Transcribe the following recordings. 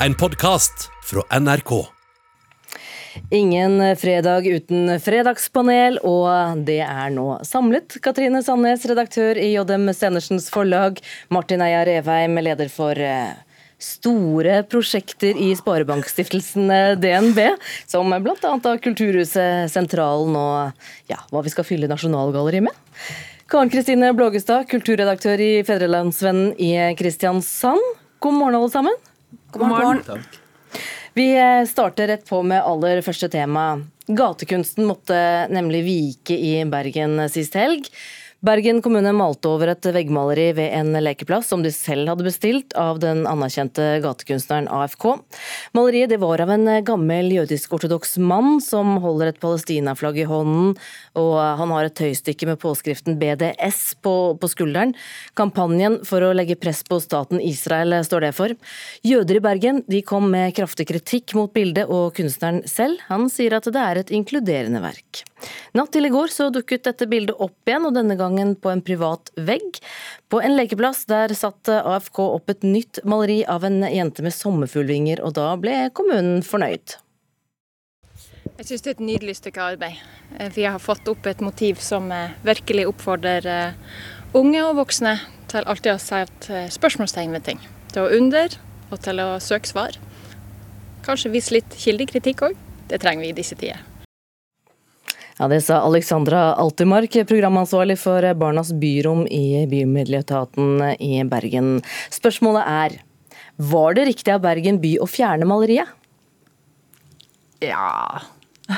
En podkast fra NRK. Ingen fredag uten fredagspanel, og det er nå samlet. Katrine Sandnes, redaktør i JM Stenersens forlag. Martin Eia Revheim, leder for eh, store prosjekter i Sparebankstiftelsen DNB, som bl.a. Kulturhuset Sentralen og ja, hva vi skal fylle Nasjonalgalleriet med. Karen Kristine Blågestad, kulturredaktør i Fedrelandsvennen i Kristiansand. God morgen, alle sammen. God morgen. Vi starter rett på med aller første tema. Gatekunsten måtte nemlig vike i Bergen sist helg. Bergen kommune malte over et veggmaleri ved en lekeplass som de selv hadde bestilt av den anerkjente gatekunstneren AFK. Maleriet var av en gammel jødisk-ortodoks mann som holder et Palestina-flagg i hånden, og han har et tøystykke med påskriften BDS på, på skulderen. Kampanjen for å legge press på staten Israel står det for. Jøder i Bergen de kom med kraftig kritikk mot bildet, og kunstneren selv han sier at det er et inkluderende verk. Natt til i går så dukket dette bildet opp igjen, og denne gangen på en privat vegg. På en lekeplass der satte AFK opp et nytt maleri av en jente med sommerfuglvinger, og da ble kommunen fornøyd. Jeg syns det er et nydelig stykke arbeid. Eh, vi har fått opp et motiv som eh, virkelig oppfordrer eh, unge og voksne til alltid å sette spørsmålstegn ved ting. Til å undre og til å søke svar. Kanskje vise litt kildekritikk òg. Det trenger vi i disse tider. Ja, Det sa Alexandra Altimark, programansvarlig for Barnas byrom i Bymiljøetaten i Bergen. Spørsmålet er, var det riktig av Bergen by å fjerne maleriet? Ja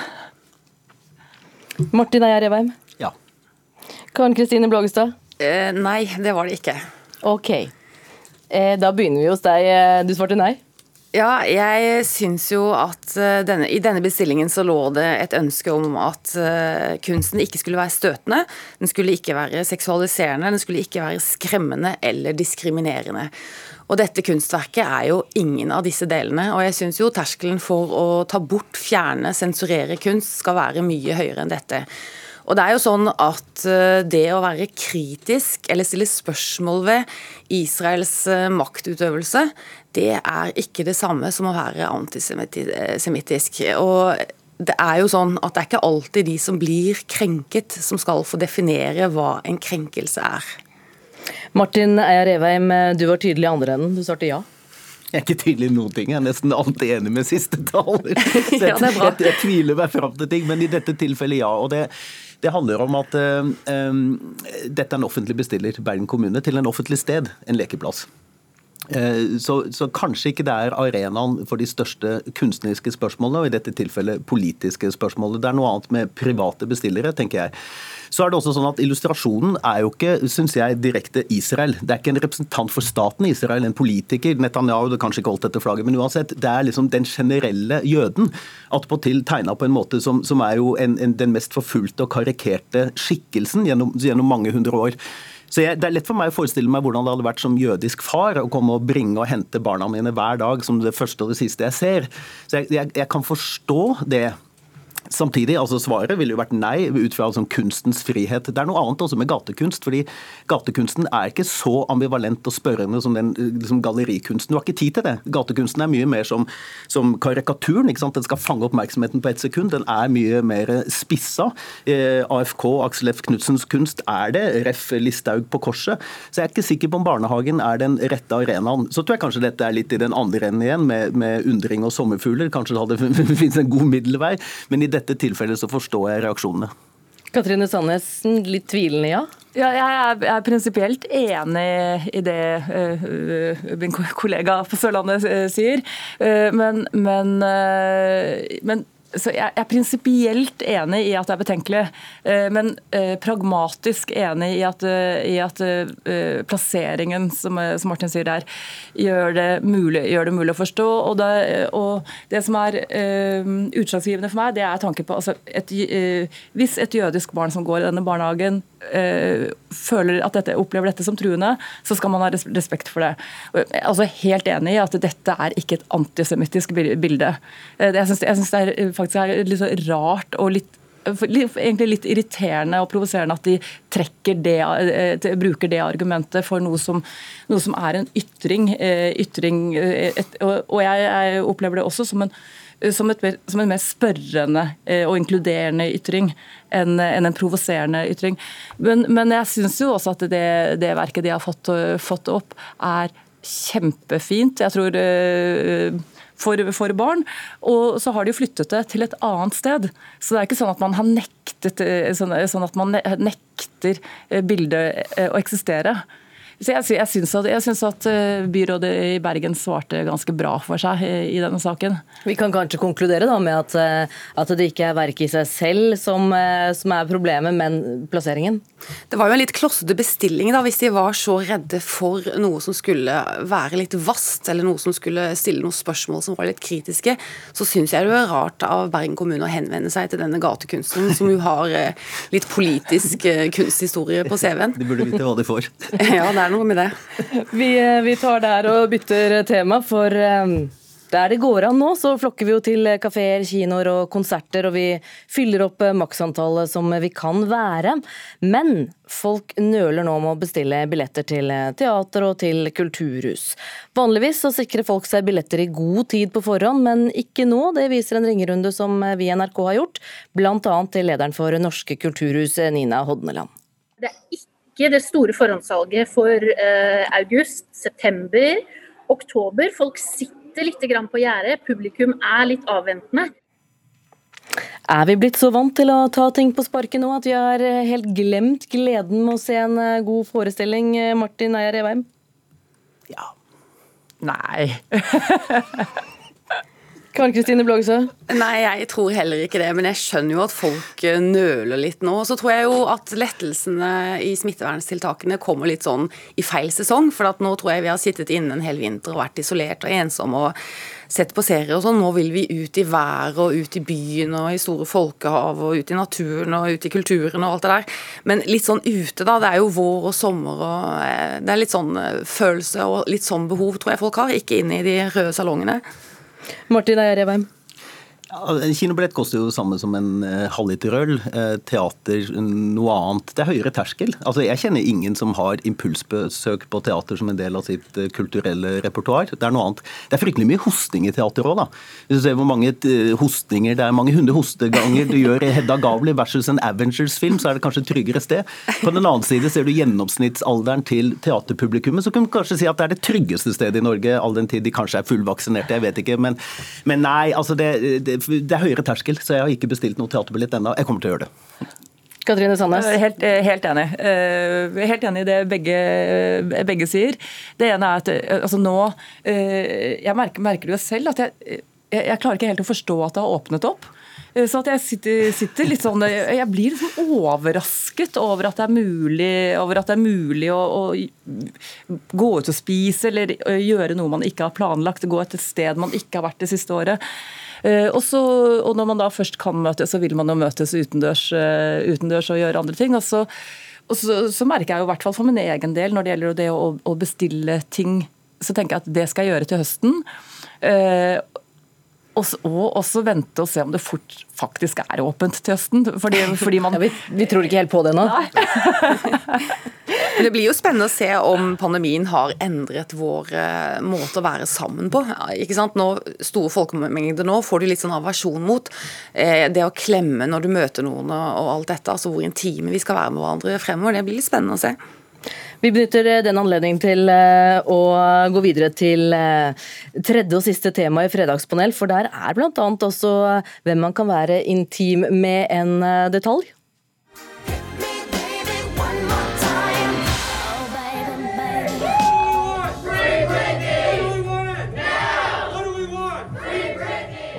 Martin Eia Revheim? Ja. Karen Kristine Blågestad? Eh, nei, det var det ikke. Ok. Eh, da begynner vi hos deg. Eh, du svarte nei? Ja, jeg syns jo at eh, denne, i denne bestillingen så lå det et ønske om at uh, kunsten ikke skulle være støtende, den skulle ikke være seksualiserende, den skulle ikke være skremmende eller diskriminerende. Og dette kunstverket er jo ingen av disse delene. Og jeg syns jo terskelen for å ta bort, fjerne, sensurere kunst skal være mye høyere enn dette. Og det er jo sånn at eh, det å være kritisk eller stille spørsmål ved Israels maktutøvelse, det er ikke det samme som å være antisemittisk. Og det er jo sånn at det er ikke alltid de som blir krenket, som skal få definere hva en krenkelse er. Martin Eia Revheim, du var tydelig i andre enden. Du svarte ja. Jeg er ikke tydelig i noen ting. Jeg er nesten alltid enig med siste taler. Så jeg, jeg, jeg, tviler meg fram til ting, men i dette tilfellet ja. og det det handler om at uh, um, dette er en offentlig bestiller, Bergen kommune, til en offentlig sted, en lekeplass. Eh, så, så, kanskje ikke det er arenaen for de største kunstneriske spørsmålene, og i dette tilfellet politiske spørsmålet. Det er noe annet med private bestillere, tenker jeg. Så er det også sånn at Illustrasjonen er jo ikke synes jeg, direkte Israel. Det er ikke en representant for staten Israel, en politiker. Netanyahu det kanskje ikke holdt dette flagget, men uansett, det er liksom den generelle jøden. Attpåtil tegna på en måte som, som er jo en, en, den mest forfulgte og karikerte skikkelsen gjennom, gjennom mange hundre år. Så jeg, Det er lett for meg å forestille meg hvordan det hadde vært som jødisk far å komme og bringe og hente barna mine hver dag som det første og det siste jeg ser. Så jeg, jeg, jeg kan forstå det. Samtidig, altså Svaret ville jo vært nei ut fra altså, kunstens frihet. Det er noe annet også med gatekunst. fordi Gatekunsten er ikke så ambivalent og spørrende som den liksom, gallerikunsten. Du har ikke tid til det. Gatekunsten er mye mer som, som karikaturen. ikke sant? Den skal fange oppmerksomheten på ett sekund. Den er mye mer spissa. Eh, AFK, Aksel F. Knudsens kunst, er det. Ref. Listhaug på korset. Så jeg er ikke sikker på om barnehagen er den rette arenaen. Så tror jeg kanskje dette er litt i den andre enden igjen, med, med undring og sommerfugler. Kanskje det hadde finnes en god middelvei. men i dette tilfellet så forstår jeg reaksjonene. Katrine Sandnesen, litt tvilende, ja? Ja, jeg er, er prinsipielt enig i det uh, min kollega på Sørlandet uh, sier. Uh, men, men, men så Jeg er prinsipielt enig i at det er betenkelig, eh, men eh, pragmatisk enig i at, eh, i at plasseringen, som, Martin sier der, gjør det mulig, gjør det mulig å forstå. Og det, og det som er utslagsgivende for meg, det er tanken på altså et, Hvis et jødisk barn som går i denne barnehagen, føler at dette, opplever dette som truende, så skal man ha respekt for det. Jeg Altså Helt enig i at dette er ikke et antisemittisk bilde. Jeg syns det er faktisk er litt rart og litt egentlig litt irriterende og provoserende at de trekker det, eh, bruker det argumentet for noe som, noe som er en ytring. Eh, ytring et, og jeg, opplever det også som en, som, et, som en mer spørrende og inkluderende ytring enn en, en provoserende ytring. Men, men jeg syns jo også at det, det, verket de har fått, fått opp, er kjempefint. Jeg tror for, for, barn. Og så har de flyttet det til et annet sted. Så det er ikke sånn at man har nektet sånn, sånn at man nekter eh, bildet eh, å eksistere. Så jeg, jeg syns at, synes at eh, byrådet i Bergen svarte ganske bra for seg i denne saken. Vi kan kanskje konkludere da med at, eh, at det ikke er verket i seg selv som, eh, som, er problemet, men plasseringen? Det var jo en litt klossete bestilling da, hvis de var så redde for noe som skulle være litt vast, eller noe som skulle stille noen spørsmål som var litt kritiske. Så syns jeg det er rart av Bergen kommune å henvende seg til denne gatekunsten, som jo har litt politisk kunsthistorie på CV-en. De burde vite hva de får. ja, det er noe med det. Vi, eh, vi tar der og bytter tema, for eh, der det går an nå, så flokker vi jo til kafeer, kinoer og konserter, og vi fyller opp eh, maksantallet som vi kan være. Men folk nøler nå med å bestille billetter til teater og til kulturhus. Vanligvis så sikrer folk seg billetter i god tid på forhånd, men ikke nå. Det viser en ringerunde som vi i NRK har gjort, bl.a. til lederen for Norske kulturhus, Nina Hodneland. Det er ikke ikke det store forhåndssalget for eh, august, september, oktober. Folk sitter litt på gjerdet, publikum er litt avventende. Er vi blitt så vant til å ta ting på sparket nå at vi har eh, helt glemt gleden med å se en eh, god forestilling, Martin Eier Revheim? Ja. Nei. Karen Kristine Blågesø? Nei, jeg tror heller ikke det. Men jeg skjønner jo at folk eh, nøler litt nå. Og Så tror jeg jo at lettelsene i smitteverntiltakene kommer litt sånn i feil sesong. For at nå tror jeg vi har sittet inne en hel vinter og vært isolert og ensomme og sett på serier og sånn. Nå vil vi ut i været og ut i byen og i store folkehav og ut i naturen og ut i kulturen og alt det der. Men litt sånn ute, da. Det er jo vår og sommer og eh, Det er litt sånn eh, følelse og litt sånn behov tror jeg folk har. Ikke inne i de røde salongene. Martin En kinobillett koster jo det samme som en uh, halvliter øl. Uh, teater, noe annet. Det er høyere terskel. Altså, Jeg kjenner ingen som har impulsbesøk på teater som en del av sitt uh, kulturelle repertoar. Det er noe annet. Det er fryktelig mye hosting i teater òg, da. Hvis du ser hvor mange hostninger, det er mange hundre hosteganger du gjør i Hedda Gavli versus en Avengers-film, så er det kanskje et tryggere sted. På den annen side ser du gjennomsnittsalderen til teaterpublikummet, så kan du kanskje si at det er det tryggeste stedet i Norge, all den tid de kanskje er fullvaksinerte, jeg vet ikke. Men, men nei, altså det, det det er høyere terskel, så jeg har ikke bestilt noe teaterbillett ennå. Jeg kommer til å gjøre det. Katrine Sandnes? Helt, eh, helt, enig. Eh, helt enig i det begge, begge, sier. Det ene er at eh, altså nå Jeg merker, merker det jo selv at jeg, jeg, jeg klarer ikke helt å forstå at det har åpnet opp. Så at jeg sitter, sitter, litt sånn Jeg blir liksom overrasket over at det er mulig, det er mulig å, å, gå ut og spise eller gjøre noe man ikke har planlagt. Gå et sted man ikke har vært det siste året. Eh, og, så, og, når man da først kan møtes, så vil man jo møtes utendørs, eh, utendørs og gjøre andre ting. Og så, og så, så, merker jeg jo hvert fall for min egen del når det gjelder det å, å, bestille ting, så tenker jeg at det skal jeg gjøre til høsten. Eh, og også vente og se om det fort, faktisk er åpent til høsten. Fordi, fordi man... ja, vi, vi, tror ikke helt på det nå. Men Det blir jo spennende å se om pandemien har endret vår eh, måte å være sammen på. Ikke sant? Nå, Store folkemengder nå får du litt sånn aversjon mot. Eh, det å klemme når du møter noen og alt dette, altså hvor intime vi skal være med hverandre fremover, det blir litt spennende å se. Vi benytter eh, den anledningen til eh, å gå videre til eh, tredje og siste tema i Fredagspanel, for der er bl.a. også hvem man kan være intim med en detalj.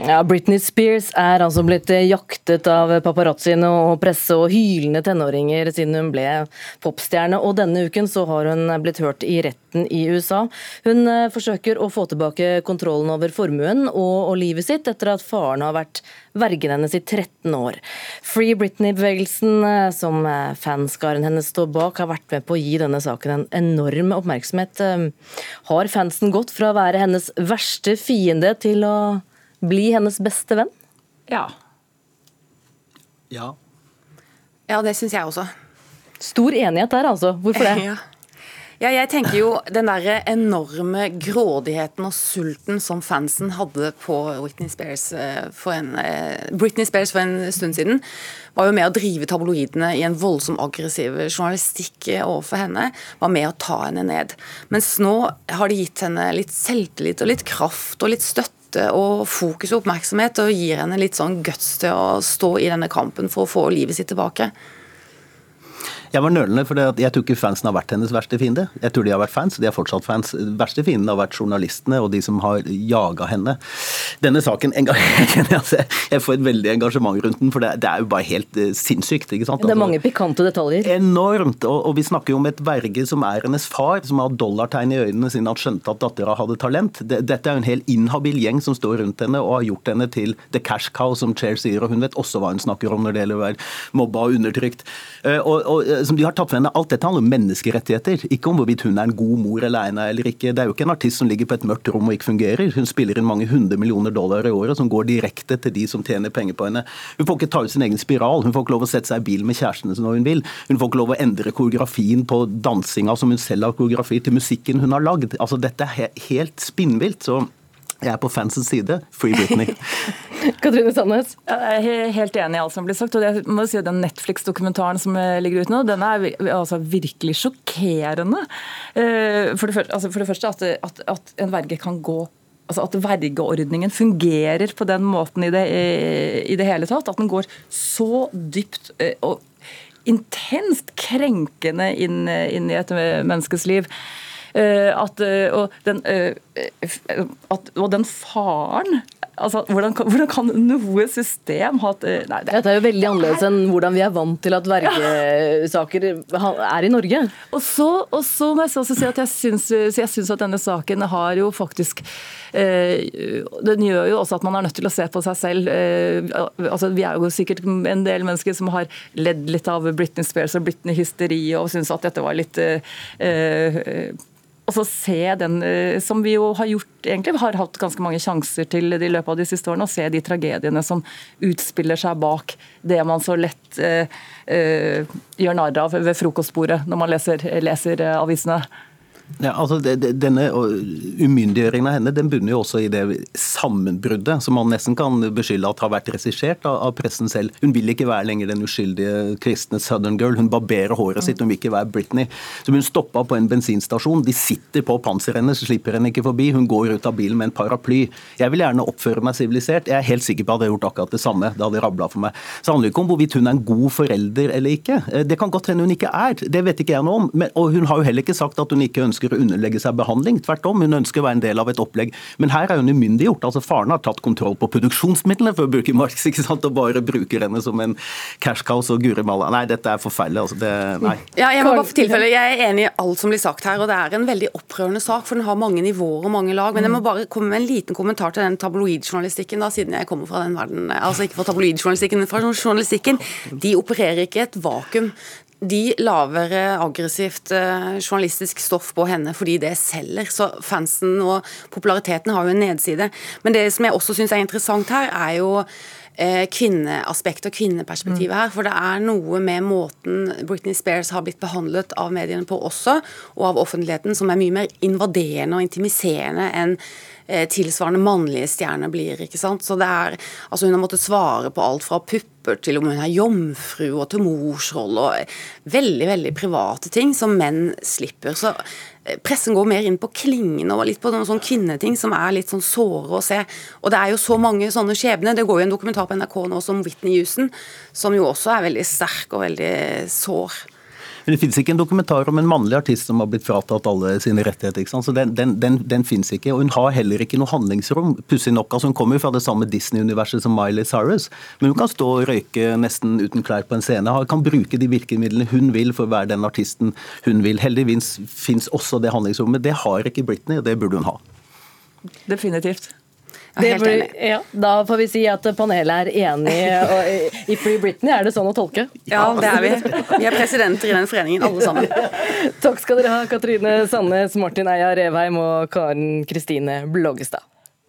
Ja, Britney Spears er altså blitt jaktet av paparazziene og presse og hylende tenåringer siden hun ble popstjerne. Og denne uken så har hun blitt hørt i retten i USA. Hun eh, forsøker å få tilbake kontrollen over formuen og, og livet sitt etter at faren har vært vergen hennes i 13 år. Free Britney-bevegelsen, eh, som eh, fanskaren hennes står bak, har vært med på å gi denne saken en enorm oppmerksomhet. Har fansen gått fra å være hennes verste fiende til å bli hennes beste venn? Ja. Ja. Ja, det syns jeg også. Stor enighet der, altså. Hvorfor det? Ja. Ja, jeg tenker jo Den der enorme grådigheten og sulten som fansen hadde på Britney Spears eh, for en, eh, Britney Spears for en stund siden, var jo med å drive tabloidene i en voldsom aggressiv journalistikk eh, overfor henne. Var med å ta henne ned. Mens nå har de gitt henne litt selvtillit og litt kraft og litt støtte og fokus og oppmerksomhet, og gir henne litt sånn guts til å stå i denne kampen for å få livet sitt tilbake. Jeg var nølende, for jeg tror ikke fansen har vært hennes verste fiende. Jeg tror de har vært fans, de er fortsatt fans. Verste fienden har vært journalistene og de som har jaga henne. Denne saken altså, Jeg får et veldig engasjement rundt den, for det, er jo bare helt uh, sinnssykt. ikke sant? Det er mange pikante detaljer. Enormt. Og, vi snakker jo om et verge som er hennes far, som har dollartegn i øynene siden han skjønte at dattera hadde talent. Dette er jo en hel inhabil gjeng som står rundt henne og har gjort henne til the cash cow, som Chair sier. Og hun vet også hva hun snakker om når det gjelder å være mobba og undertrykt. Uh, og, og som de har tatt for henne. Alt dette handler om menneskerettigheter, ikke om hvorvidt hun er en god mor alene eller ikke. Det er jo ikke en artist som ligger på et mørkt rom og ikke fungerer. Hun spiller inn mange hundre millioner dollar i året som går direkte til de som tjener penger på henne. Hun får ikke ta ut sin egen spiral, hun får ikke lov å sette seg i bil med kjærestene når hun vil. Hun får ikke lov å endre koreografien på dansinga som hun selv har koreografi, til musikken hun har lagd. Altså, dette er helt spinnvilt. så jeg er på fansens side. Free Britney. Katrine Sandnes? Jeg er helt enig i alt som blir sagt. og jeg må si at Den Netflix-dokumentaren som eh, ligger ute nå, den er altså virkelig sjokkerende. Eh, for det første, altså for det første at, at, at, en verge kan gå altså At vergeordningen fungerer på den måten i det, i det hele tatt. At den går så dypt eh, og intenst krenkende inn, inn i et menneskes liv. At, og, den, at, og den faren Altså, hvordan, kan, hvordan, kan noe system ha eh, nei, det, Dette er jo veldig annerledes enn hvordan vi er vant til at vergesaker er i Norge. Og så, og så må jeg også si at jeg syns, jeg syns at denne saken har jo faktisk eh, Den gjør jo også at man er nødt til å se på seg selv. Eh, altså, vi er jo sikkert en del mennesker som har ledd litt av Britney Spears og Britney-hysteri og syns at dette var litt eh, eh og så se den, eh, som vi jo har gjort egentlig, har hatt ganske mange sjanser til i løpet av de siste årene, å se de tragediene som utspiller seg bak det man så lett eh, eh, gjør narr av ved frokostbordet når man leser, leser eh, avisene. Ja, altså Denne umyndiggjøringen av henne den bunner jo også i det sammenbruddet som man nesten kan beskylde at har vært regissert av, pressen selv. Hun vil ikke være lenger den uskyldige kristne Southern Girl. Hun barberer håret sitt, hun vil ikke være Britney. Så hun stoppa på en bensinstasjon. De sitter på panseret hennes, slipper henne ikke forbi. Hun går ut av bilen med en paraply. Jeg vil gjerne oppføre meg sivilisert. Jeg er helt sikker på at jeg hadde gjort akkurat det samme. Det hadde rabla for meg. Så det handler ikke om hvorvidt hun er en god forelder eller ikke. Det kan godt hende hun ikke er. Det vet ikke jeg noe om. Men, og hun har jo heller ikke sagt at hun ikke ønsker ønsker å underlegge seg behandling. Tvert om, hun ønsker å være en del av et opplegg. Men her er hun umyndiggjort. Altså, faren har tatt kontroll på produksjonsmidlene, for å bruke Marx, ikke sant, og bare bruker henne som en cash cow og Guri Malla. Nei, dette er forferdelig. Altså, det, nei. Ja, jeg må bare for tilfelle, jeg er enig i alt som blir sagt her, og det er en veldig opprørende sak, for den har mange nivåer og mange lag. Men jeg må bare komme med en liten kommentar til den tabloidjournalistikken, da, siden jeg kommer fra den verden. Altså ikke fra tabloidjournalistikken, men fra journalistikken. De opererer ikke et vakuum de lager aggressivt eh, journalistisk stoff på henne fordi det selger. Så fansen og populariteten har jo en nedside. Men det som jeg også syns er interessant her, er jo eh, kvinneaspektet og kvinneperspektivet her. For det er noe med måten Britney Spears har blitt behandlet av mediene på også, og av offentligheten, som er mye mer invaderende og intimiserende enn tilsvarende mannlige stjerner blir. ikke sant? Så det er, altså Hun har måttet svare på alt fra pupper til om hun er jomfru og til morsrolle. og Veldig veldig private ting som menn slipper. Så eh, Pressen går mer inn på klingene og litt på noen sånne kvinneting som er litt sånn såre å se. Og det er jo så mange sånne skjebner. Det går jo en dokumentar på NRK nå som Whitney Houston, som jo også er veldig sterk og veldig sår. Men det finnes ikke en dokumentar om en mannlig artist som har blitt fratatt alle sine rettigheter. ikke sant? Så Den, den, den, den finnes ikke. Og hun har heller ikke noe handlingsrom. Pussig nok, altså Hun kommer fra det samme Disney-universet som Miley Cyrus, men hun kan stå og røyke nesten uten klær på en scene. Hun kan bruke de virkemidlene hun vil for å være den artisten hun vil. Heldigvis finnes også det handlingsrommet. Det har ikke Britney, og det burde hun ha. Definitivt. Blir, ja, da får vi si at panelet er enig i Free Britney. Er det sånn å tolke? Ja, det er vi. Vi er presidenter i den foreningen, alle sammen. Takk skal dere ha, Katrine Sandnes, Martin Eia Revheim og Karen Kristine Bloggestad.